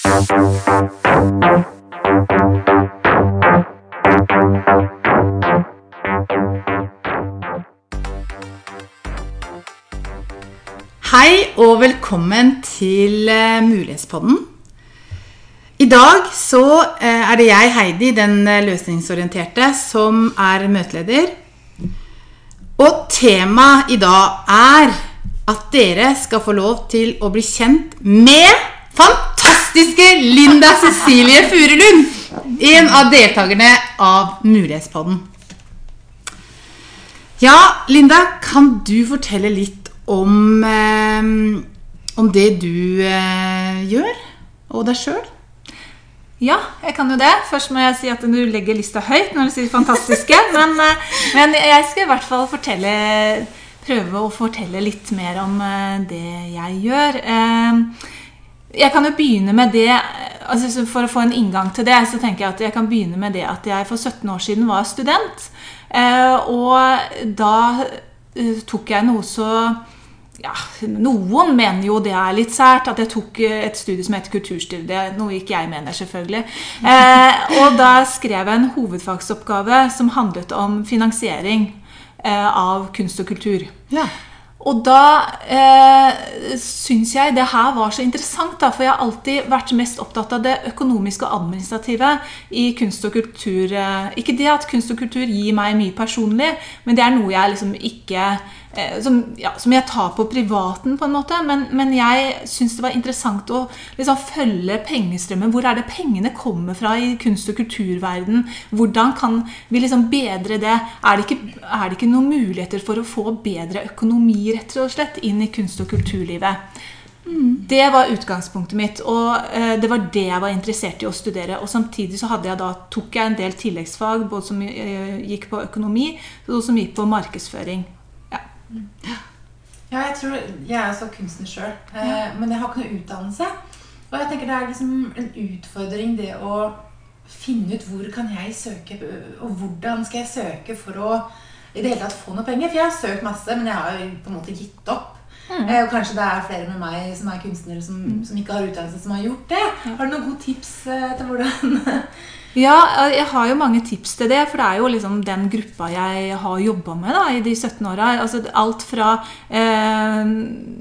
Hei og velkommen til eh, Mulighetspodden. I dag så eh, er det jeg, Heidi, den eh, løsningsorienterte, som er møteleder. Og temaet i dag er at dere skal få lov til å bli kjent med fantastiske Linda Cecilie Furulund! En av deltakerne av Mulighetspodden. Ja, Linda, kan du fortelle litt om, eh, om det du eh, gjør, og deg sjøl? Ja, jeg kan jo det. Først må jeg si at du legger lista høyt når du sier fantastiske. Men, eh, men jeg skal i hvert fall fortelle, prøve å fortelle litt mer om eh, det jeg gjør. Eh, jeg kan jo begynne med det altså For å få en inngang til det, så tenker jeg at jeg kan begynne med det at jeg for 17 år siden var student. Og da tok jeg noe så ja, Noen mener jo det er litt sært at jeg tok et studie som heter kulturstyre. Det er noe ikke jeg mener, selvfølgelig. Eh, og da skrev jeg en hovedfagsoppgave som handlet om finansiering eh, av kunst og kultur. Ja. Og da eh, syns jeg det her var så interessant, da, for jeg har alltid vært mest opptatt av det økonomiske og administrative i kunst og kultur. Eh, ikke det at kunst og kultur gir meg mye personlig, men det er noe jeg liksom ikke som, ja, som, jeg tar på privaten, på en måte. Men, men jeg syns det var interessant å liksom, følge pengestrømmen. Hvor er det pengene kommer fra i kunst- og kulturverden? Hvordan kan vi liksom bedre det? Er det, ikke, er det ikke noen muligheter for å få bedre økonomi rett og slett inn i kunst- og kulturlivet? Mm. Det var utgangspunktet mitt, og eh, det var det jeg var interessert i å studere. Og samtidig så jeg da, tok jeg en del tilleggsfag, både som eh, gikk på økonomi og som gikk på markedsføring. Ja, jeg tror Jeg er også kunstner sjøl, eh, men jeg har ikke noe utdannelse. Og jeg tenker det er liksom en utfordring det å finne ut hvor kan jeg søke, og hvordan skal jeg søke for å i det hele tatt få noe penger. For jeg har søkt masse, men jeg har på en måte gitt opp. Mm. Eh, og kanskje det er flere med meg som er kunstnere som, mm. som ikke har utdannelse, som har gjort det. Har du noen gode tips eh, til hvordan Ja, jeg har jo mange tips til det. For det er jo liksom den gruppa jeg har jobba med da, i de 17 åra. Altså, alt fra eh,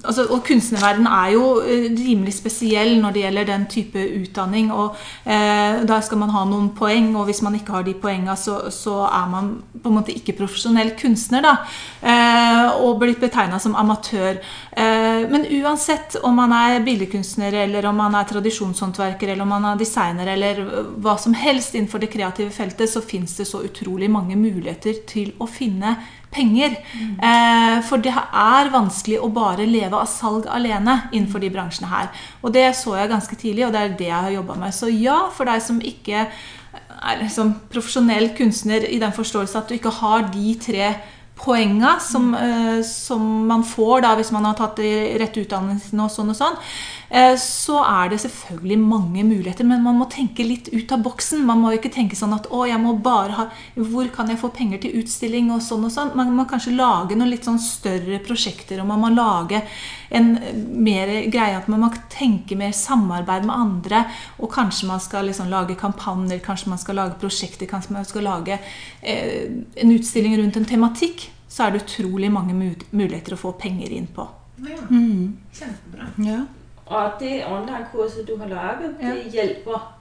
altså, Og kunstnerverdenen er jo eh, rimelig spesiell når det gjelder den type utdanning. Og eh, da skal man ha noen poeng, og hvis man ikke har de poenga, så, så, er man på en måte ikke profesjonell kunstner. da, eh, Og blitt betegna som amatør. Eh, men uansett om man er billedkunstner, eller om man er tradisjonshåndverker, eller om man er designer, eller hva som helst helst innenfor det kreative feltet så fins det så utrolig mange muligheter til å finne penger. Mm. Eh, for det er vanskelig å bare leve av salg alene innenfor de bransjene her. Og det så jeg ganske tidlig, og det er det jeg har jobba med. Så ja, for deg som ikke er liksom profesjonell kunstner i den forståelse at du ikke har de tre poenga som, mm. som, man får da hvis man har tatt rett utdannelse og sånn og sånn, Eh, så er det selvfølgelig mange muligheter, men man må tenke litt ut av boksen. Man må ikke tenke sånn at å, jeg må bare ha Hvor kan jeg få penger til utstilling? og sånn og sånn. Man må kanskje lage noen litt sånn større prosjekter, og man må lage en mer greie at man må tenke mer samarbeid med andre. Og kanskje man skal liksom lage kampanjer, kanskje man skal lage prosjekter, kanskje man skal lage eh, en utstilling rundt en tematikk. Så er det utrolig mange muligheter å få penger inn på. Ja, mm. Kjempebra. Ja. Og det online-kurset du har laget, det hjelper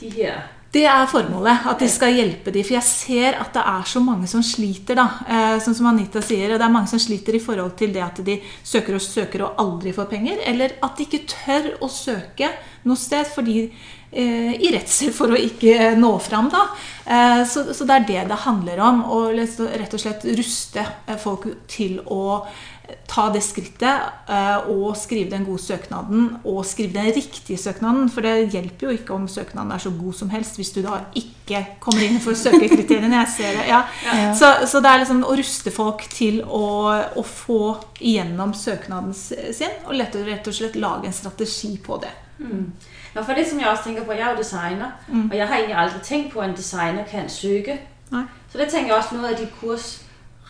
de her det er formålet. At de skal hjelpe dem. For jeg ser at det er så mange som sliter. da, eh, Sånn som Anita sier. og Det er mange som sliter i forhold til det at de søker og søker og aldri får penger. Eller at de ikke tør å søke noe sted fordi eh, i redsel for å ikke nå fram. da. Eh, så, så, det er det det handler om. Å rett og slett ruste folk til å ta det skrittet eh, og skrive den gode søknaden og skrive den riktige søknaden. For det hjelper jo ikke om søknaden er så god som helst hvis du da ikke kommer inn for søkekriteriene. Jeg ser det, ja. Ja. Så, så, det er liksom å ruste folk til å, å få igjennom søknaden sin og lett, rett og slett lage en strategi på det. Mm. Ja, for det som Jeg også tenker på, jeg er jo designer, mm. og jeg har egentlig aldri tenkt på at en designer kan søke. Nei. Så det tenker jeg også noe av de kurs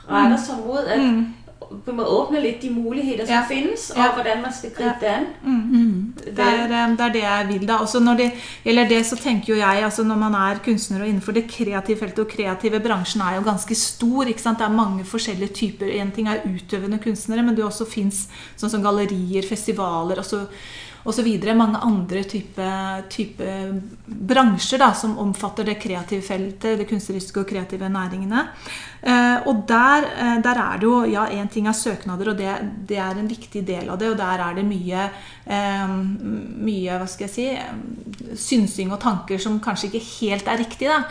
retter seg mot. at mm en måte åpne litt de muligheter som Ja. finnes, og Ja. hvordan man skal gripe det an. Det er, eh, det er det jeg vil, da. Også når det gjelder det, så tenker jo jeg altså Når man er kunstner og innenfor det kreative feltet, og kreative bransjen er jo ganske stor. ikke sant? Det er mange forskjellige typer. En ting er utøvende kunstnere, men det også fins sånn som gallerier, festivaler og videre. Mange andre type, type bransjer da, som omfatter det kreative feltet, det kunstneriske og kreative næringene. Eh, og der, eh, der er det jo Ja, én ting er søknader, og det, det er en viktig del av det. Og der er det mye, eh, mye hva skal jeg si, synsing og tanker som kanskje ikke helt er riktig. Da.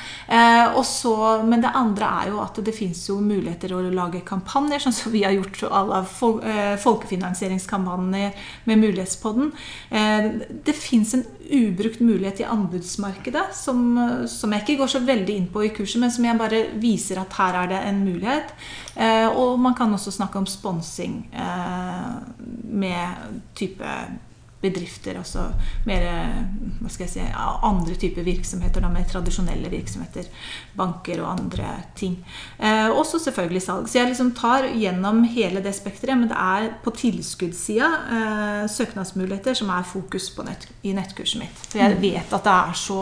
Så, men det andre er jo at det fins jo muligheter å lage kampanjer, sånn som vi har gjort alle fol folkefinansieringskampanjer med Mulighetspodden. Eh, det fins en ubrukt mulighet i anbudsmarkedet som, som jeg ikke går så veldig inn på i kurset, men som jeg bare viser at her er det en mulighet. Eh, og man kan også snakke om sponsing eh, med type bedrifter, altså mer hva skal jeg si, andre typer virksomheter, da, mer tradisjonelle virksomheter, banker og andre ting. Eh, også selvfølgelig salg. Så jeg liksom tar gjennom hele det spekteret, men det er på tilskuddssida eh, søknadsmuligheter som er fokus på nett, i nettkurset mitt. For jeg vet at det er så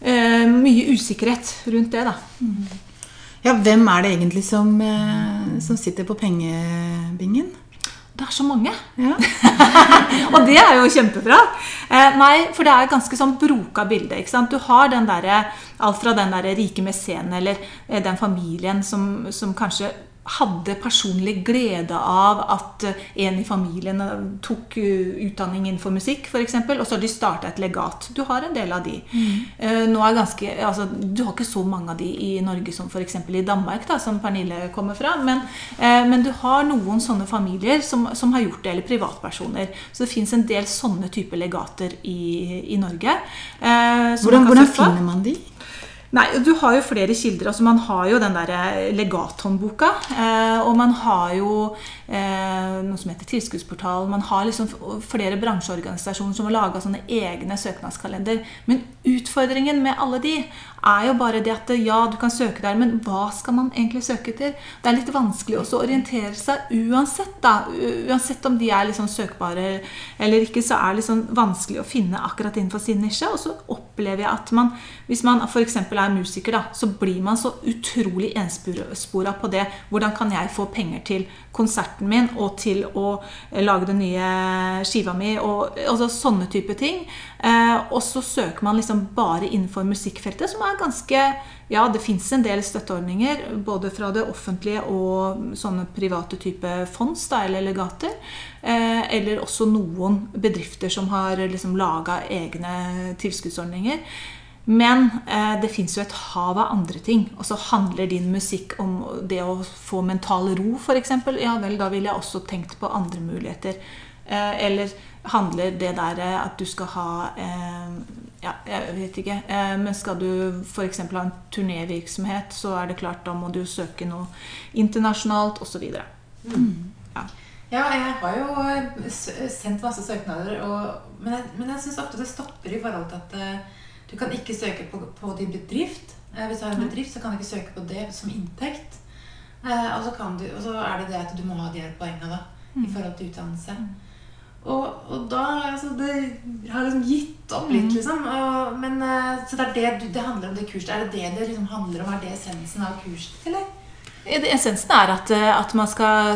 eh, mye usikkerhet rundt det, da. Ja, hvem er det egentlig som, eh, som sitter på pengebingen? Det er så mange. Ja. Og det er jo kjempebra. Eh, nei, for det er et ganske sånn broka bilde. ikke sant? Du har den der, alt fra den der rike mesenen eller eh, den familien som, som kanskje hadde personlig glede av at eh, en i familien eh, tok eh, utdanning innenfor musikk, f.eks., og så har de starta et legat. Du har en del av de. Mm. Ganske, altså, du har ikke så mange av de i Norge som f.eks. i Danmark, da, som Pernille kommer fra, men, eh, men du har noen sånne familier som, som har gjort det, eller privatpersoner. Så det fins en del sånne typer legater i, i Norge. eh, Hvordan, hvordan finner man de? Nei, Du har jo flere kilder. altså Man har jo den der legathåndboka. Eh, og man har jo eh, noe som heter Tilskuddsportal. Man har liksom flere bransjeorganisasjoner som har laga egne søknadskalender. Men utfordringen med alle de er jo bare det at ja, du kan søke der, men hva skal man egentlig søke til? Det er litt vanskelig også å orientere seg uansett. da, Uansett om de er liksom søkbare eller ikke, så er det liksom vanskelig å finne akkurat innenfor sin nisje. Og så opplever jeg at man, hvis man f.eks. er musiker, da, så blir man så utrolig enspora på det. Hvordan kan jeg få penger til konserten min og til å lage den nye skiva mi? og altså Sånne type ting. Eh, og så søker man liksom bare innenfor musikkfeltet, som er ganske Ja, det fins en del støtteordninger, både fra det offentlige og sånne private type fonds da, eller legater. Eh, eller også noen bedrifter som har liksom laga egne tilskuddsordninger. Men eh, det fins jo et hav av andre ting. Og så handler din musikk om det å få mental ro, f.eks. Ja vel, da ville jeg også tenkt på andre muligheter. Eh, eller handler det der eh, at du skal ha eh, Ja, jeg vet ikke. Eh, men skal du f.eks. ha en turnévirksomhet, så er det klart da må du søke noe internasjonalt osv. Ja, jeg har jo sendt masse søknader, og, men jeg, men jeg syns ofte det stopper i forhold til at du kan ikke søke på, på din bedrift. Hvis du har en bedrift, så kan du ikke søke på det som inntekt. Og, så kan du, og så er det det at du må ha de her poengene da, i forhold til utdannelse. Og, og da altså, Det har liksom gitt opp litt, liksom. Og, men, eh, så det er det det handler om det kurset. Er det det det liksom handler om? Er det essensen av kurset, eller? Essensen er at, eh, at man skal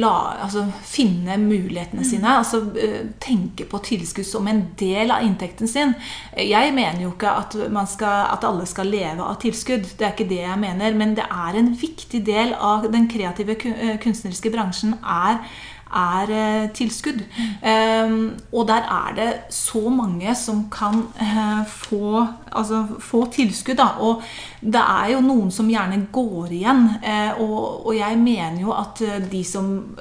la, altså, finne mulighetene sine. Altså eh, tenke på tilskudd som en del av inntekten sin. Jeg mener jo ikke at, man skal, at alle skal leve av tilskudd. Det er ikke det jeg mener. Men det er en viktig del av den kreative eh, kunstneriske bransjen er er eh, tilskudd. Um, og der er det så mange som kan eh, få, altså, få tilskudd. Da. Og det er jo noen som gjerne går igjen. eh, og, og jeg mener jo at de som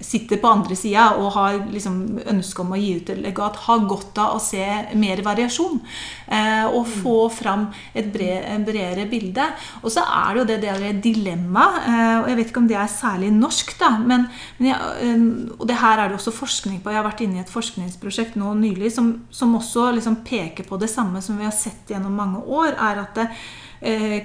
sitter på andre sida og har liksom ønske om å gi ut et legat, har godt av å se mer variasjon. Eh, og få fram et bred, bredere bilde. Og så er det jo det, det der dilemmaet, eh, og jeg vet ikke om det er særlig norsk, da, men, men jeg, eh, og det her er det også forskning på. Jeg har vært inne i et forskningsprosjekt nå nylig som, som også liksom peker på det samme som vi har sett gjennom mange år. er at det,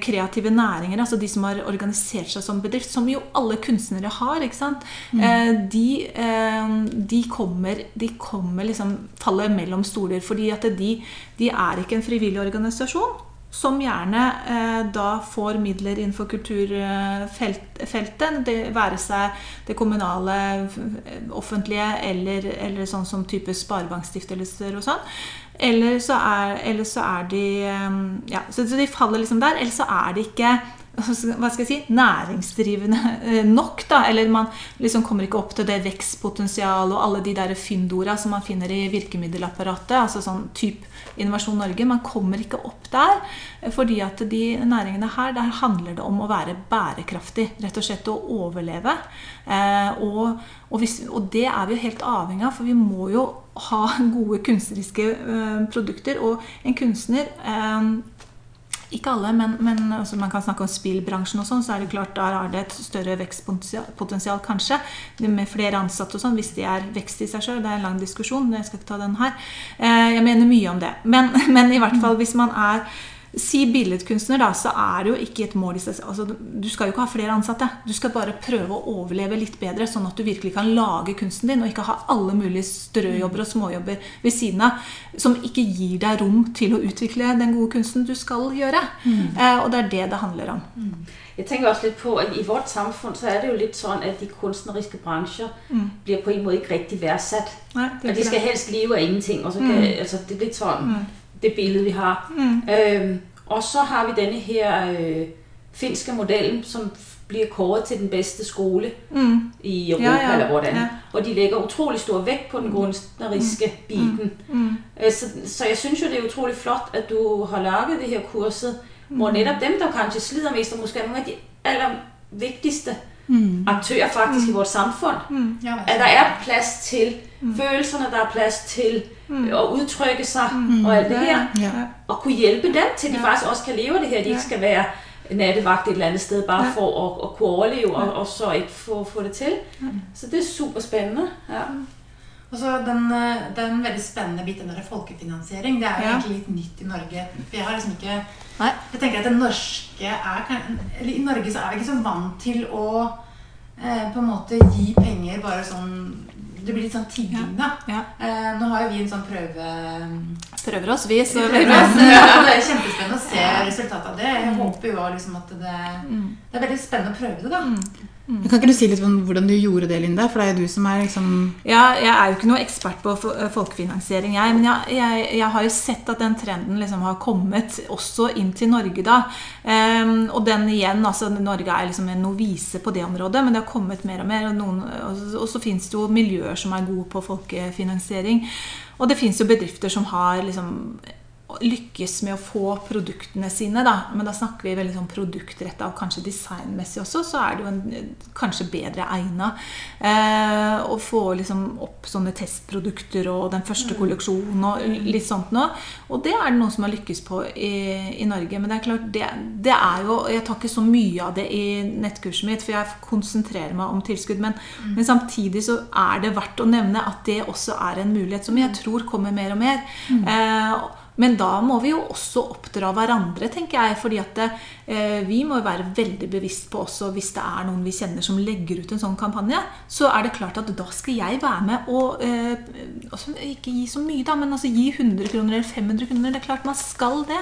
kreative næringer, altså de som har organisert seg som bedrift, som jo alle kunstnere har, ikke sant? Eh, de, eh, de kommer, de kommer liksom faller mellom stoler, fordi at de, de er ikke en frivillig organisasjon som gjerne eh, da får midler innenfor kulturfeltet, det være seg det kommunale, offentlige eller, eller sånn som type sparebankstiftelser og sånn. Eller så er, eller så er de eh, Ja, så de faller liksom der. Eller så er de ikke hva skal jeg si, næringsdrivende eh, nok. da, Eller man liksom kommer ikke opp til det vekstpotensialet og alle de der fyndorda som man finner i virkemiddelapparatet. altså sånn typ Innovasjon Norge. Man kommer ikke opp der. eh, Fordi at de næringene her, der handler det om å være bærekraftig. Rett og slett å overleve. Eh, og, og, hvis, og det er vi jo helt avhengig av, for vi må jo ha gode kunstneriske eh, produkter. Og en kunstner ikke alle, men, men altså man kan snakke om spillbransjen og sånn, så er det klart der har det et større vekstpotensial kanskje. Med flere ansatte og sånn, hvis de er vekst i seg sjøl. Det er en lang diskusjon, jeg skal ikke ta den her. Eh, jeg mener mye om det. Men, men i hvert fall hvis man er Si billedkunstner, da, så er det jo ikke et mål i seg. Altså, du skal jo ikke ha flere ansatte. Du skal bare prøve å overleve litt bedre, sånn at du virkelig kan lage kunsten din, og ikke ha alle mulige strøjobber og småjobber ved siden av som ikke gir deg rom til å utvikle den gode kunsten du skal gjøre. Eh, og det er det det handler om. Jeg tenker også litt på, at i vårt samfunn så er det jo litt sånn at de kunstneriske bransjer blir på en måte ikke riktig verdsatt. Nei, Og de skal helst leve av ingenting. Og så kan, altså, det er litt sånn det billede, vi har. Øhm, og så har vi denne her øh, finske modellen som blir kåret til den beste skole Mm. i Europa, Ja, ja, eller hvordan. ja. Og de legger utrolig stor vekt på den kunstneriske biten. Mm. Øh, Så, så jeg synes jo, det er utrolig flot, at du har laget det her kurset, hvor Mm. netop dem, der kanskje slider mest, og måske er nogle af de allervigtigste Mm. Aktører faktisk i vårt samfunn. Ja, at der er plass til følelsene, der er plass til å uttrykke seg sig og alt det her, Ja. og kunne hjelpe dem til, de faktisk også kan leve det her, de ikke skal være nattevagt et eller andet sted, bare for å, å kunne overleve, og, og så ikke få, få det til. Så det er super spændende. Ja. Og så den, eh, det er en veldig spennende biten der folkefinansiering. Det er jo Ja. egentlig litt nytt i Norge. Jeg har liksom ikke Nei. Jeg tenker at det norske er Eller i Norge så er vi ikke så vant til å eh, på en måte gi penger bare sånn Det blir litt sånn tigging, da. Ja. Eh, nå har jo vi en sånn prøve... Prøver oss, vi. Så prøver oss. det Ja, det er kjempespennende å se resultatet av det. Jeg håper jo liksom at det Det er veldig spennende å prøve det, da. Men Kan ikke du si litt om hvordan du gjorde det, Linda? For det er jo du som er liksom Ja, jeg er jo ikke noe ekspert på folkefinansiering, jeg. Men jeg, jeg, jeg har jo sett at den trenden liksom har kommet også inn til Norge, da. Um, og den igjen, altså Norge er liksom en novise på det området, men det har kommet mer og mer. Og, noen, og, så- fins det jo miljøer som er gode på folkefinansiering. Og det fins jo bedrifter som har liksom lykkes med å få produktene sine, da. Men da snakker vi veldig sånn produktretta og kanskje designmessig også, så er det jo en, kanskje bedre egna eh, å få liksom opp sånne testprodukter og den første kolleksjonen og litt sånt nå. Og det er det noen som har lykkes på i, i Norge. Men det er klart, det, det er jo Jeg tar ikke så mye av det i nettkurset mitt, for jeg konsentrerer meg om tilskudd. Men, men samtidig så er det verdt å nevne at det også er en mulighet som jeg tror kommer mer og mer. Eh, men da må vi jo også oppdra hverandre, tenker jeg. fordi at det, vi må være veldig bevisst på også hvis det er noen vi kjenner som legger ut en sånn kampanje, så er det klart at da skal jeg være med og eh, altså, Ikke gi så mye, da, men altså gi 100 kroner eller 500 kroner. Det er klart man skal det.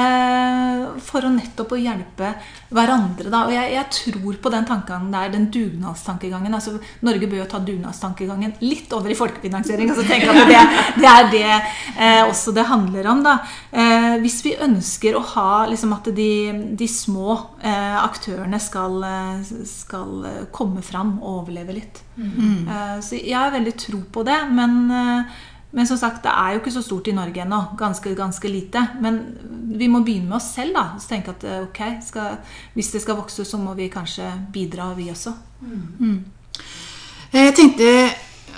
Eh, for å nettopp å hjelpe hverandre. Da. Og jeg, jeg tror på den tankegangen der, den dugnadstankegangen. Altså, Norge bør jo ta dugnadstankegangen litt over i folkefinansiering. Altså, tenke at det, det er det eh, også det handler om. Da. Eh, hvis vi ønsker å ha liksom, at de, de små eh, aktørene skal, eh, skal komme fram og overleve litt. Eh, så jeg har veldig tro på det. Men, eh, men som sagt, det er jo ikke så stort i Norge ennå. Ganske, ganske lite. Men vi må begynne med oss selv. da, så tenke at eh, ok, skal, Hvis det skal vokse, så må vi kanskje bidra, vi også. Eh, Jeg tenkte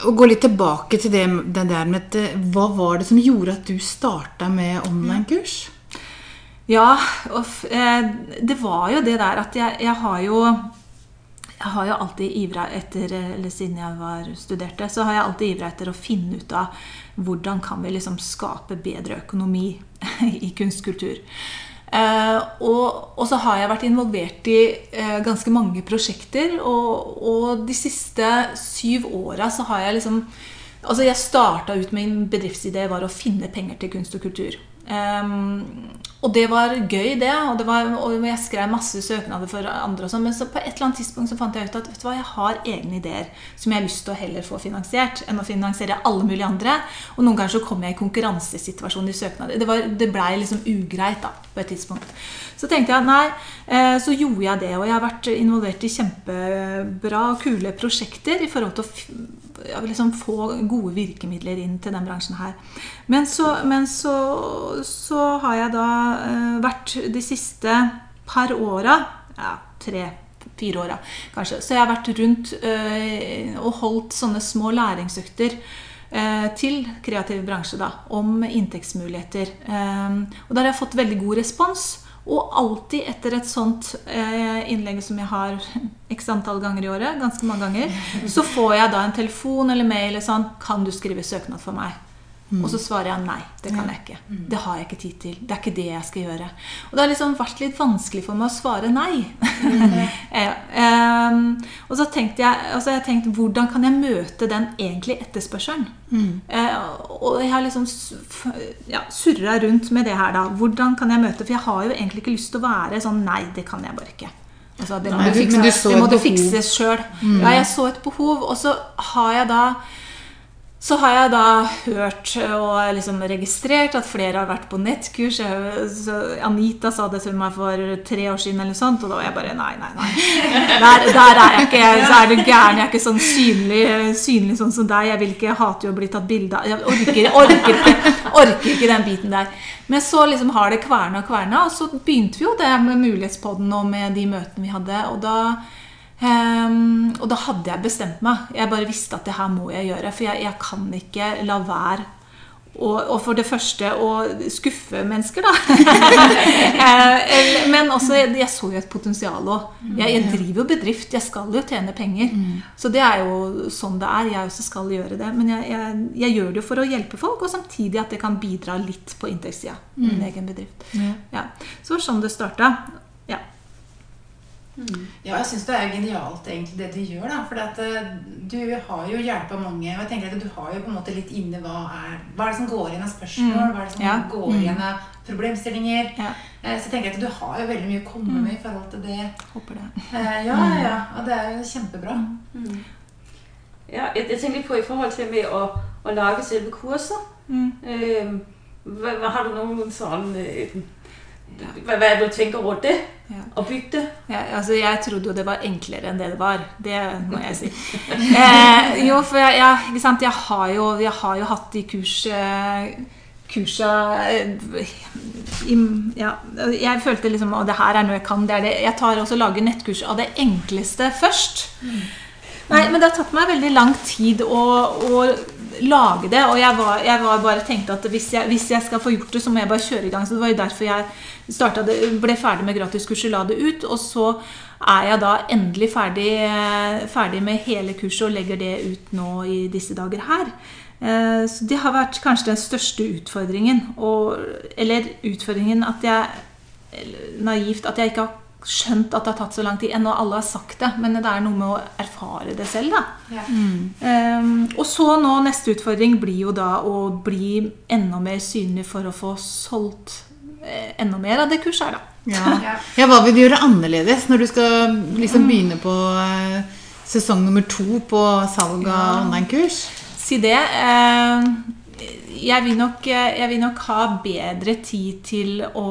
å gå litt tilbake til det, det der med at, eh, Hva var det som gjorde at du starta med online-kurs? Ja, og eh, det var jo det der at jeg, jeg har jo jeg har jo alltid ivra etter, eller siden jeg var studerte, så har jeg alltid ivra etter å finne ut av hvordan kan vi liksom skape bedre økonomi i kunstkultur. Eh, og, og, så har jeg vært involvert i eh, ganske mange prosjekter. Og, og de siste syv åra så har jeg liksom Altså Jeg starta ut med en bedriftsidé var å finne penger til kunst og kultur. Um, og det var gøy, det. Og, det var, og jeg skrev masse søknader for andre. Og sånn, men så på et eller annet tidspunkt så fant jeg ut at vet du hva, jeg har egne ideer som jeg har lyst til å heller få finansiert enn å finansiere alle mulige andre. Og noen ganger så kom jeg i konkurransesituasjon i søknader. Det, var, det blei liksom ugreit da, på et tidspunkt. Så tenkte jeg nei, eh, så gjorde jeg det. Og jeg har vært involvert i kjempebra, kule prosjekter i forhold til å liksom få gode virkemidler inn til den bransjen her. Men så, men så, så har jeg da uh, vært de siste par åra ja, tre-fire åra kanskje. Så jeg har vært rundt uh, og holdt sånne små læringsøkter uh, til kreativ bransje da, om inntektsmuligheter. og der har jeg fått veldig god respons. Og alltid etter et sånt eh, innlegg som jeg har x antall ganger i året, ganske mange ganger, så får jeg da en telefon eller mail eller sånn Kan du skrive søknad for meg? Mm. Og så svarer jeg nei. Det kan jeg ikke. Mm. Det har jeg ikke tid til. Det er ikke det jeg skal gjøre. Og det har liksom vært litt vanskelig for meg å svare nei. Mm. um, og så tenkte jeg, altså jeg tenkte, hvordan kan jeg møte den egentlige etterspørselen? Uh, og jeg har liksom ja, surra rundt med det her, da. Hvordan kan jeg møte For jeg har jo egentlig ikke lyst til å være sånn Nei, det kan jeg bare ikke. Altså, det må, nei, du, fikse, det må du fikse sjøl. Mm. Ja, jeg så et behov. Og så har jeg da så har jeg da hørt og liksom registrert at flere har vært på nettkurs. Anita sa det til meg for tre år siden, eller sånt, og da var jeg bare nei, nei, nei. Der, der er jeg ikke. Så er du gæren. Jeg er ikke sånn synlig, synlig sånn som deg. Jeg vil ikke hate jo å bli tatt bilde av. Jeg orker, orker, ikke, orker ikke den biten der. Men så liksom har det kverna og kverna, og så begynte vi jo det med Mulighetspodden og med de møtene vi hadde. og da Um, og da hadde jeg bestemt meg. Jeg bare visste at det her må jeg gjøre. For jeg, jeg kan ikke la være og, og, for det første å skuffe mennesker, da. Eh, men også, jeg så jo et potensial òg. Jeg, jeg, driver jo bedrift. Jeg skal jo tjene penger. Mm. Så det er jo sånn det er. Jeg også skal gjøre det. Men jeg, jeg, jeg gjør det jo for å hjelpe folk, og samtidig at det kan bidra litt på inntektssida. Min mm. egen bedrift. Ja. Så var sånn det starta. Ja. Mm. Ja, jeg syns det er genialt egentlig det du gjør. da, For at, uh, du har jo hjelpa mange. Og jeg tenker at du har jo på en måte litt inne hva er, hva er det som går igjen av spørsmål? Mm. Hva er det som ja. går mm. igjen av problemstillinger? Ja. Så jeg tenker at du har jo veldig mye å komme mm. med i forhold til det. Håper det. Uh, ja, ja, og det er jo kjempebra. Mm. Ja, jeg, jeg tenker på i forhold til med å, å lage selve kurset. Mm. Hva, hva, har du noen sånn hva, er det du tenker rundt det? Ja. Å bygge det? Ja, altså, jeg trodde jo det var enklere enn det det var. Det må jeg si. eh, jo, for jeg, jeg? Jeg, har jo, jeg har jo hatt de kurs eh, kursa i, ja, Jeg følte liksom at det her er noe jeg kan. Det det. Jeg tar også lager nettkurs av det enkleste først. Mm. Nei, men det har tatt meg veldig lang tid å, å lage det. Og jeg, var, jeg var bare tenkte at hvis jeg, hvis jeg, skal få gjort det, så må jeg bare kjøre i gang. Så det var jo derfor jeg det, ble ferdig med gratiskurset, la det ut. Og så er jeg da endelig ferdig, ferdig med hele kurset og legger det ut nå i disse dager her. Eh, så det har vært kanskje den største utfordringen. Og, eller utfordringen at jeg Naivt at jeg ikke har skjønt at det har tatt så lang tid. Ennå alle har sagt det, men det er noe med å erfare det selv. da. Ja. Mm. Um, og så nå neste utfordring blir jo da å bli enda mer synlig for å få solgt eh, enda mer av det kurset her, da. Ja. ja. hva vil du gjøre annerledes når du skal liksom mm. begynne på eh, sesong nummer to på salg av ja. online-kurs? Si det. Eh, jeg, vil nok, jeg vil nok ha bedre tid til å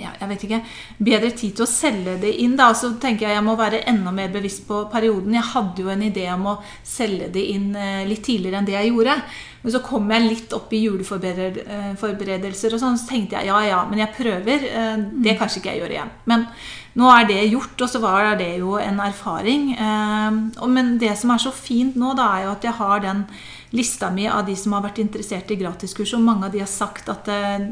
ja, jeg vet ikke, bedre tid til å selge det inn. Da. Så tenker jeg jeg må være enda mer bevisst på perioden. Jeg hadde jo en idé om å selge det inn eh, litt tidligere enn det jeg gjorde. Men så kom jeg litt opp i juleforberedelser, og sånn, så tenkte jeg ja, ja, men jeg prøver. Eh, det kanskje ikke jeg gjør igjen. Men nå er det gjort, og så var det jo en erfaring. Eh, men det som er så fint nå, da, er jo at jeg har den lista mi av de som har vært interessert i gratiskurs, og mange av de har sagt at eh,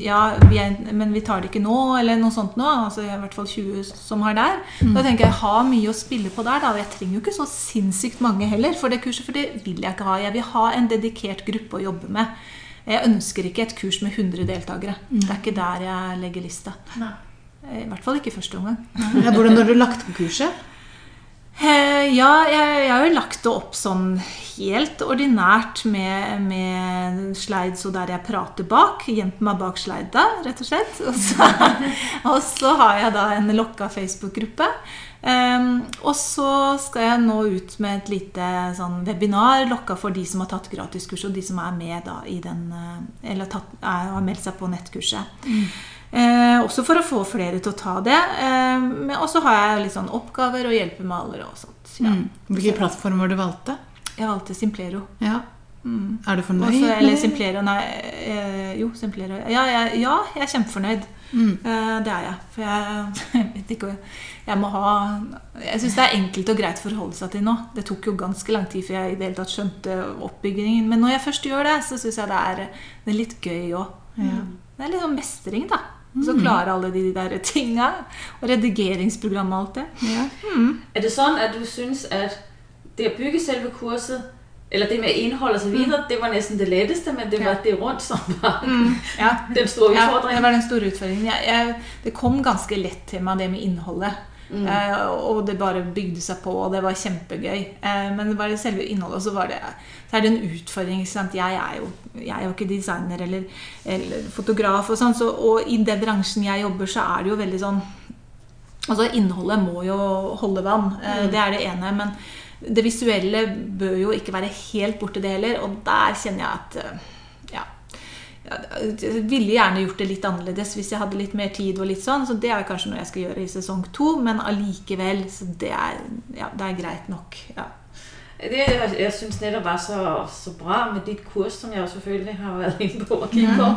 ja, vi er, men vi tar det ikke nå, eller noe sånt nå. altså i hvert fall 20 som har der. Mm. Da tenker jeg jeg har mye å spille på der. da, og Jeg trenger jo ikke så sinnssykt mange heller for det kurset, for det vil jeg ikke ha. Jeg vil ha en dedikert gruppe å jobbe med. Jeg ønsker ikke et kurs med 100 deltakere. Det er ikke der jeg legger lista. Nei. I hvert fall ikke i første omgang. Hvordan har du lagt på kurset? Eh, ja, jeg, jeg har jo lagt det opp sånn helt ordinært med, med slides og der jeg prater bak. Gjemt meg bak slida, rett og slett. Og så, og så har jeg da en lokka Facebook-gruppe. Um, og så skal jeg nå ut med et lite sånn webinar lokka for de som har tatt gratiskurs, og de som er med da i den eh, Eller tatt, er, har meldt seg på nettkurset. Eh, også for å få flere til å ta det. Eh, og så har jeg litt sånn oppgaver og hjelper med og sånt. Ja. Mm. Hvilke plattformer du valgte? Jeg valgte Simplero. Ja. Mm. Er du fornøyd? Også, eller Simplero, nei eh, Jo, Simplero. Ja, jeg, ja, jeg er kjempefornøyd. Mm. Eh, det er jeg. For jeg, jeg vet ikke Jeg må ha Jeg syns det er enkelt og greit å forholde seg til nå. Det tok jo ganske lang tid før jeg i det hele tatt skjønte oppbyggingen. Men når jeg først gjør det, så syns jeg det er, det er litt gøy òg. Ja. Det er litt sånn mestring, da. Og så klare alle de der tinga. Og redigeringsprogram og alt det. Ja. Er det sånn at du synes at det å bygge selve kurset, eller det med innhold osv., videre, det var nesten det letteste, men det var det rundt som var Ja. den store Ja, det var den store utfordringen. Jeg, jeg, det kom ganske lett til meg, det med innholdet. Eh, og det bare bygde seg på, og det var kjempegøy. Eh, men det var det selve innholdet, og så, var det, så er det en utfordring. Jeg, er jo, jeg er jo ikke designer eller, eller fotograf, og sånn, så, og i den bransjen jeg jobber, så er det jo veldig sånn Altså Innholdet må jo holde vann, eh, det er det ene. Men det visuelle bør jo ikke være helt borte, det heller. Og der kjenner jeg at eh, jeg ville gjerne gjort det litt annerledes hvis jeg hadde litt mer tid. og litt sånn, Så det er kanskje noe jeg skal gjøre i sesong to. Men allikevel, så det er, ja, det er greit nok. Ja. Det jeg, syns netop var så, så bra med ditt kurs, som jeg selvfølgelig har vært inne på og kigge på,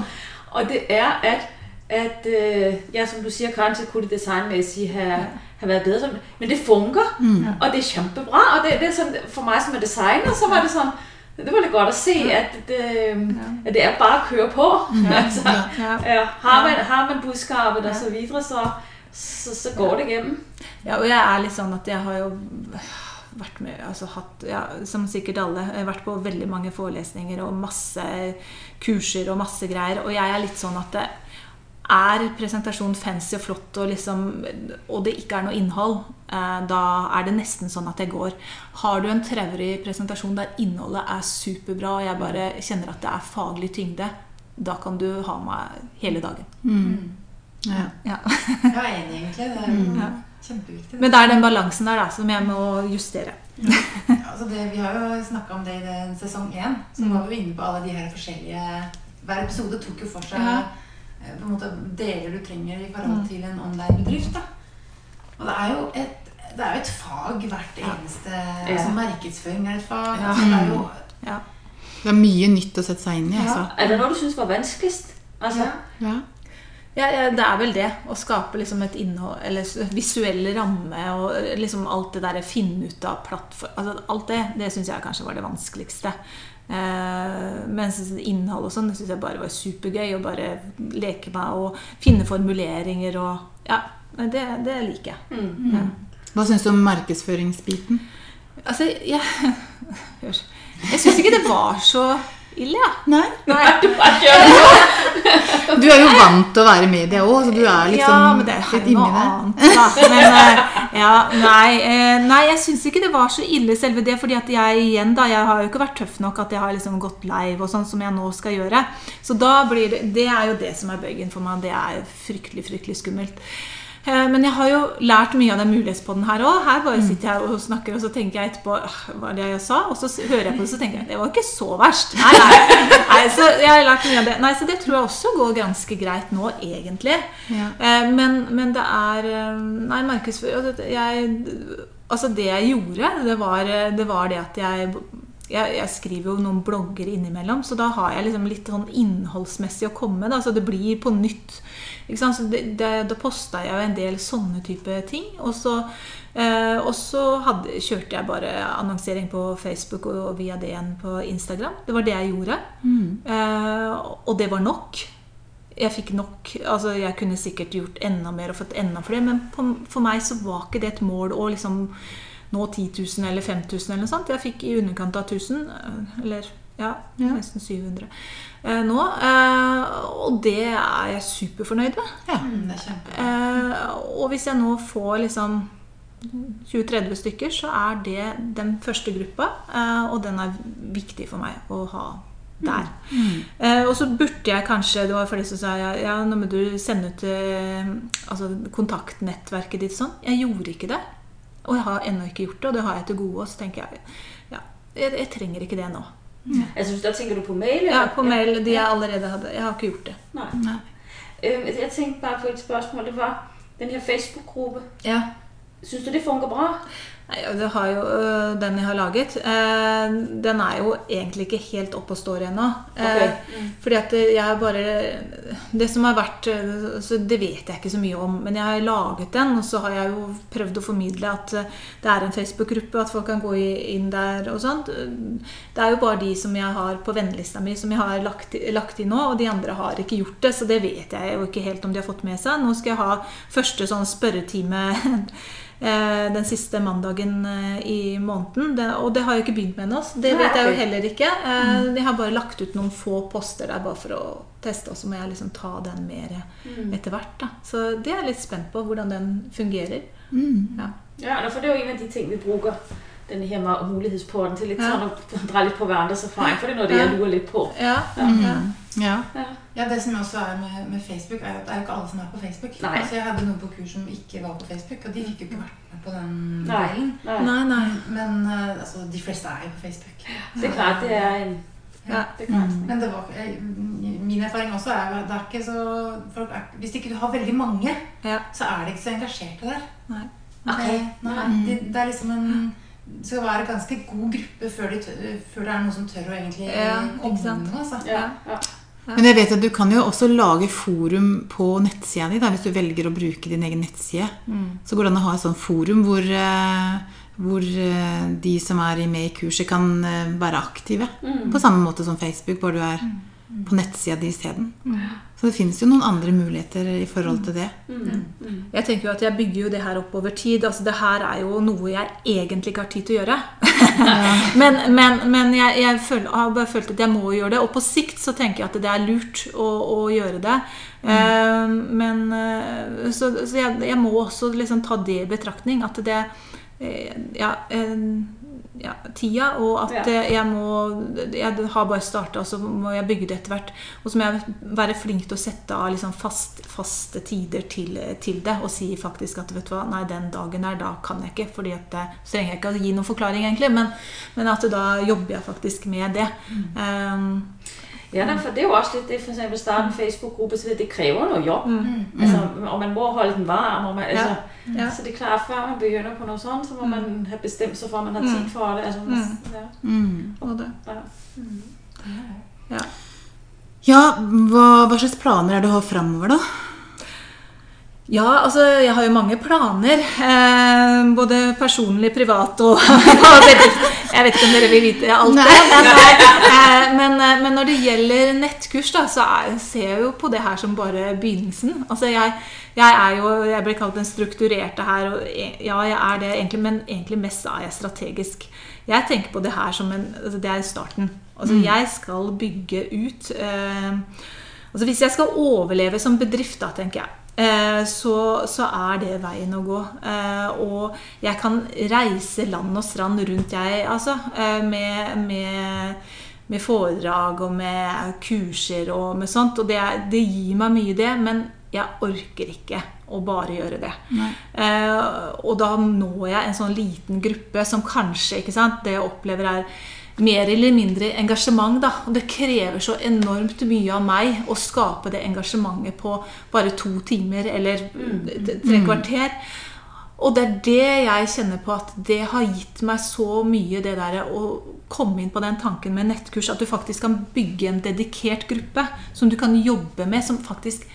og det er at, at øh, ja, som du sier, kanskje kunne det designmessig Ha vært været bedre, men det funker, og det er kjempebra, og det, det er sånn, for meg som er designer, så var det sådan, det var lidt godt at se, at det, at det er bare at køre på. altså, Ja. ja, har, man, har man budskabet og så videre, så, så, så går det igennem. Ja, og jeg er litt sånn at jeg har jo vært med, altså hatt, ja, som sikkert alle, vært på veldig mange forelesninger og masse kurser og masse greier. Og jeg er litt sånn at det er presentasjon fancy og flott, og, liksom, og det ikke er noe innhold, eh, da er det nesten sånn at jeg går. Har du en traurig presentasjon der innholdet er superbra, og jeg bare kjenner at det er faglig tyngde, da kan du ha meg hele dagen. Ja. Ja. Jeg er enig, egentlig. Det er mm. Ja. kjempeviktig. Men det er den balansen der da, som jeg må justere. Altså det, vi har jo snakka om det i den sesong én. Så Mm. var vi inne på alle de her forskjellige Hver episode tok jo for seg Ja. Eh, på en måte deler du trenger i forhold til en online-bedrift. da. Og det er jo et, det er jo et fag hvert eneste altså Markedsføring er et fag. Ja. Altså det er jo Ja. Det er mye nytt å sette seg inn i, altså. Er det noe du syns var vanskeligst? Altså, ja. Ja. Ja, ja, det er vel det. Å skape liksom et innhold, eller visuell ramme og liksom alt det derre finne ut av plattform altså Alt det det syns jeg kanskje var det vanskeligste. Eh, mens innhold og sånn, det syns jeg bare var supergøy. Å bare leke meg og finne formuleringer og Ja, det, det liker jeg. mm. Ja. Hva syns du om markedsføringsbiten? Altså, jeg Hør. Jeg syns ikke det var så ille, ja. Nei. Nei. Du Du er jo vant til å være i media òg, så du er liksom ja, men det er litt inni det. Men, eh, ja, nei, eh, nei, jeg syns ikke det var så ille selve det. fordi at jeg igjen da, jeg har jo ikke vært tøff nok at jeg har liksom gått live og sånn som jeg nå skal gjøre. Så da blir det, det er jo det som er bøygen for meg. Det er fryktelig, fryktelig skummelt. Eh, Men jeg har jo lært mye av den mulighetspodden her òg. Her bare sitter jeg og snakker, og så tenker jeg etterpå Hva det jeg sa? Og så hører jeg på det, så tenker jeg det var ikke så verst. Nei, nei. nei så jeg har lært mye av det. Nei, så det tror jeg også går ganske greit nå, egentlig. Ja. Eh, Men, men det er eh, Nei, markedsføring altså, altså det jeg gjorde, det var det, var det at jeg jeg, jeg skriver jo noen blogger innimellom, så da har jeg liksom litt sånn innholdsmessig å komme med. Så det blir på nytt. Så det, det, da posta jeg jo en del sånne type ting. Og så, eh, og så hadde, kjørte jeg bare annonsering på Facebook og via det igjen på Instagram. Det var det jeg gjorde. Eh, og det var nok. Jeg fikk nok. altså Jeg kunne sikkert gjort enda mer og fått enda flere, men på, for meg så var ikke det et mål å liksom nå 10 000 eller 5000 eller noe sånt. Jeg fikk i underkant av 1000, eh, eller Ja, Ja. nesten 700 eh, nå. Eh, og det er jeg superfornøyd med. Ja. Mm, det er kjempe. Eh, og hvis jeg nå får liksom 20-30 stykker, så er det den første gruppa. Eh, og den er viktig for meg å ha der. Eh, og så burde jeg kanskje Det var flere som sa ja, ja, nå må du sende ut eh, altså, kontaktnettverket ditt sånn. Jeg gjorde ikke det. Og jeg har ennå ikke gjort det, og det har jeg til gode. Og så tenker jeg ja, jeg, jeg trenger ikke det nå. Jeg synes, da tenker du på mail? Ja, på mail de jeg allerede hadde. Jeg har ikke gjort det. Nei. Nei. Jeg tenkte bare på et spørsmål. Det var den her Facebook-gruppe. Ja. Synes du, det fungerer bra? Det har jo, øh, Den jeg har laget, øh, den er jo egentlig ikke helt oppe og står ennå. Okay. Eh, Fordi at jeg bare Det som har vært øh, så Det vet jeg ikke så mye om, men jeg har laget den, og så har jeg jo prøvd å formidle at øh, det er en Facebook-gruppe, at folk kan gå inn der og sånt. Det er jo bare de som jeg har på vennelista mi, som jeg har lagt, lagt inn nå, og de andre har ikke gjort det, så det vet jeg jo ikke helt om de har fått med seg. Nå skal jeg ha første sånn spørretime den siste mandagen eh, i måneden. Det, og det har jeg ikke begynt med ennå, så det vet jeg jo heller ikke. Eh, Jeg har bare lagt ut noen få poster der bare for å teste, og så må jeg liksom ta den mer etter hvert. Da. Så det er jeg litt spent på, hvordan den fungerer. Ja. Ja, for det er jo en av de ting, vi bruger den her med mulighetsporten til litt Ja. sådan at litt på hverandres erfaring, for det er noe det jeg lurer litt på. Ja, Mm. ja. Ja. Ja. Ja, Det som også er med, med Facebook, er at det er jo ikke alle som er på Facebook. Nei. Altså, Jeg hadde noen på kurs som ikke var på Facebook, og de fikk jo ikke vært med på den Nej, delen. Nei. Nei, nei. Men eh, altså, de fleste er jo på Facebook. Det er klart, det er en... Ja. Det er klart. Men det var, eh, min erfaring også er at det er ikke så folk er, Hvis ikke du har veldig mange, Ja. så er de ikke så engasjerte der. Nei. Okay. Nei, det, det er liksom en skal være en ganske god gruppe før, de, tør- før det er noen som tør å egentlig Ja. Altså. Ja, ja. Men jeg vet at du kan jo også lage forum på nettsida di, hvis du velger å bruke din egen nettside. Så går det an å ha et sånt forum hvor, eh, hvor eh, de som er med i kurset, kan eh, være aktive. På samme måte som Facebook, hvor du er på nettsida di isteden. Så det finnes jo noen andre muligheter i forhold til det. Jeg tenker jo at jeg bygger jo det her opp over tid. Altså Det her er jo noe jeg egentlig ikke har tid til å gjøre. men men, men jeg, jeg føl- har bare følt at jeg må gjøre det. Og på sikt så tenker jeg at det er lurt å, å gjøre det. Eh, men eh, Så, så jeg, jeg må også liksom ta det i betraktning. At det eh, Ja. Eh, ja, tida, og at Ja. eh, jeg må Jeg har bare starta, og så må jeg bygge det etter hvert. Og så må jeg være flink til å sette av liksom fast, faste tider til, til det. Og si faktisk at vet du hva, nei, den dagen der, da kan jeg ikke. fordi at Så trenger jeg ikke å gi noen forklaring, egentlig, men, men at da jobber jeg faktisk med det. Um, Ja, da, for det er jo også lidt det, for eksempel starte en Facebook-gruppe, så det kræver noget jobb. mm, Altså, og man må holde den varm, og man, altså, ja. så det er klart, før man begynder på noget sådan, så må man have bestemt sig for, at man har tid for det. Altså, Mm. ja, Mm. og det. ja. Ja. Ja, hva, hva slags planer er det du har framover, da? Ja, altså jeg har jo mange planer. Eh, både personlig, privat og. Jeg vet ikke om dere vil vite alt det. Eh, men, eh, men når det gjelder nettkurs, da, så er, ser jeg jo på det her som bare begynnelsen. Altså jeg, jeg er jo Jeg blir kalt den strukturerte her, og e- ja, jeg er det egentlig, men egentlig mest er jeg strategisk. Jeg tenker på det her som en altså Det er starten. Altså jeg skal bygge ut eh, Altså Hvis jeg skal overleve som bedrift, da, tenker jeg, så, så er det veien å gå. Eh, og jeg kan reise land og strand rundt, jeg, altså. eh, Med, med, med foredrag og med kurser og med sånt. Og det, det gir meg mye, det. Men jeg orker ikke å bare gjøre det. Eh, og da når jeg en sånn liten gruppe som kanskje ikke sant, Det jeg opplever, er mer eller mindre engasjement. Da. Det krever så enormt mye av meg å skape det engasjementet på bare to timer eller tre kvarter. Og det er det jeg kjenner på at det har gitt meg så mye, det der å komme inn på den tanken med nettkurs. At du faktisk kan bygge en dedikert gruppe som du kan jobbe med, som faktisk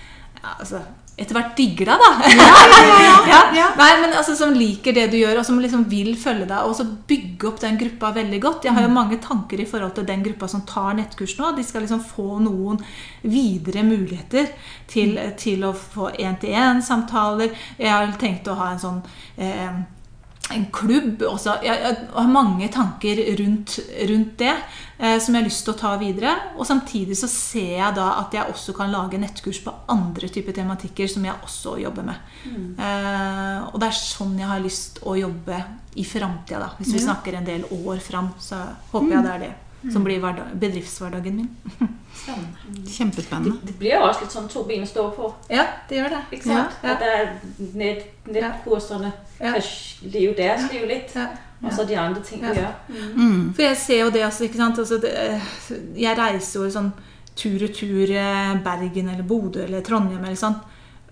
altså, etter hvert digger deg, da. Ja, ja, Nei, men altså, Som liker det du gjør, og som liksom vil følge deg. Og så bygge opp den gruppa veldig godt. Jeg har jo mange tanker i forhold til den gruppa som tar nettkurs nå. De skal liksom få noen videre muligheter til, til å få én-til-én-samtaler. Jeg har tenkt å ha en sånn eh, en klubb også. Jeg, jeg har mange tanker rundt, rundt det eh, som jeg har lyst til å ta videre. Og samtidig så ser jeg da at jeg også kan lage nettkurs på andre typer tematikker som jeg også jobber med. Eh, og det er sånn jeg har lyst å jobbe i framtida, da. Hvis vi snakker en del år fram, så håper jeg det er det som blir hverdag, bedriftshverdagen min. Spennende. Kjempespennende. Det blir jo også litt sånn to ben å stå på. Ja, det gjør det. Ikke sant? Ja. ja. Det er nett, nettkursene Ja. kan leve deres liv litt. Ja. og så de andre ting, vi gjør. Mm. Mm. For jeg ser jo det, altså, ikke sant? Altså, det, eh, jeg reiser jo sånn tur-retur tur, Bergen eller Bodø eller Trondheim eller sånn.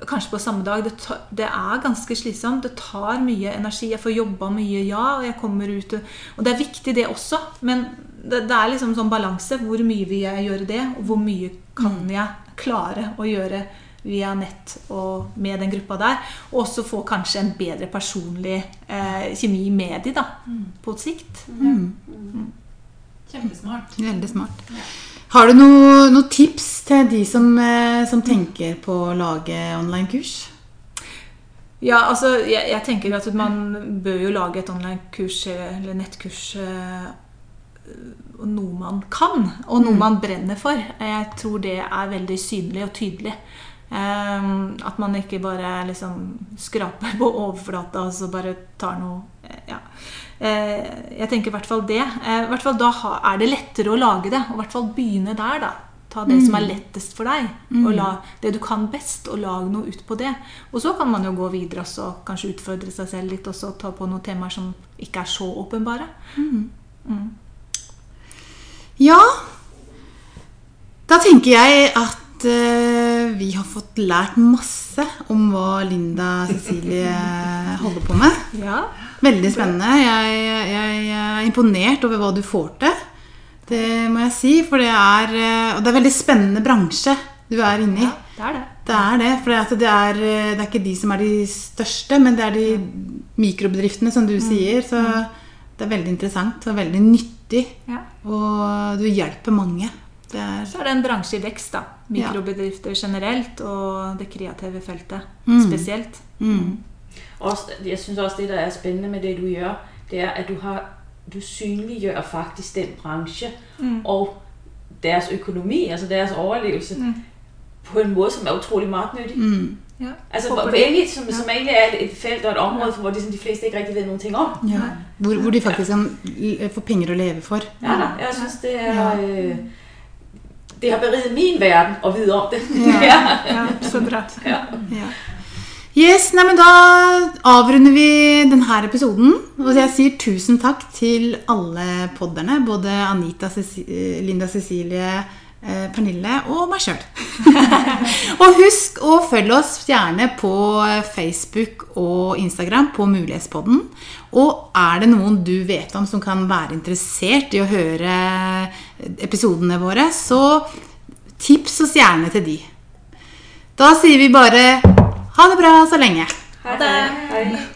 Kanskje på samme dag. Det, tar, det er ganske slitsomt. Det tar mye energi. Jeg får jobba mye, ja, og jeg kommer ut og, og det er viktig, det også. Men det, det er liksom sånn balanse. Hvor mye vil jeg gjøre det, og hvor mye kan jeg klare å gjøre via nett og med den gruppa der. Og også få kanskje en bedre personlig eh, kjemi med de, da. På sikt. Kjempesmart. Veldig smart. Har du noen noe tips til de som, eh, som tenker på å lage online-kurs? Ja, altså, jeg, jeg tenker at man bør jo lage et online-kurs eller nettkurs eh, noe man kan, og noe man brenner for. Jeg tror det er veldig synlig og tydelig. Eh, at man ikke bare liksom skraper på overflata og så bare tar noe eh, ja. Eh, jeg tenker i hvert fall det. Eh, I hvert fall Da er det lettere å lage det, og i hvert fall begynne der. da. Ta det som er lettest for deg, og la det du kan best, og lag noe ut på det. Og så kan man jo gå videre og så kanskje utfordre seg selv litt og så ta på noen temaer som ikke er så åpenbare. Ja, da tenker jeg at uh, vi har fått lært masse om hva Linda Cecilie holder på med. Ja, Veldig spennende. Jeg, jeg er imponert over hva du får til. Det må jeg si. For det er, eh, og det er veldig spennende bransje du er inne i. det er det. Det er det. For det, er, eh, det er ikke de som er de største, men det er de mikrobedriftene, som du sier. Så det er veldig interessant og veldig nyttig. Ja. Og du hjelper mange. Det er Så er det en bransje i vekst, da. Mikrobedrifter generelt, og det kreative feltet Mm. spesielt. mm. Også, jeg synes også, det der er spennende med det, du gjør, det er, at du, har, du synliggjør faktisk den bransje Mm. og deres økonomi, altså deres overlevelse, Mm. På en måde, som er utrolig magtnyttig. Mm. Ja. Altså, hvor, hvor egentlig, som, som egentlig er et, felt og et område, hvor de, som de fleste ikke rigtig ved noen ting om. Ja. Hvor, hvor de faktisk kan l- få penger å leve for. Ja, da, jeg synes, det er... Ja. Øh, det har beriget min verden å vide om det. Ja. Ja, så bra. ja. Ja. Yes, nei, men Da avrunder vi denne episoden. Og jeg sier tusen takk til alle podderne. Både Anita, Ceci Linda Cecilie, Pernille og meg sjøl. og husk å følge oss gjerne på Facebook og Instagram på Mulighetspodden. Og er det noen du vet om som kan være interessert i å høre episodene våre, så tips oss gjerne til de. Da sier vi bare ha det bra så lenge. Ha det. Hei. hej.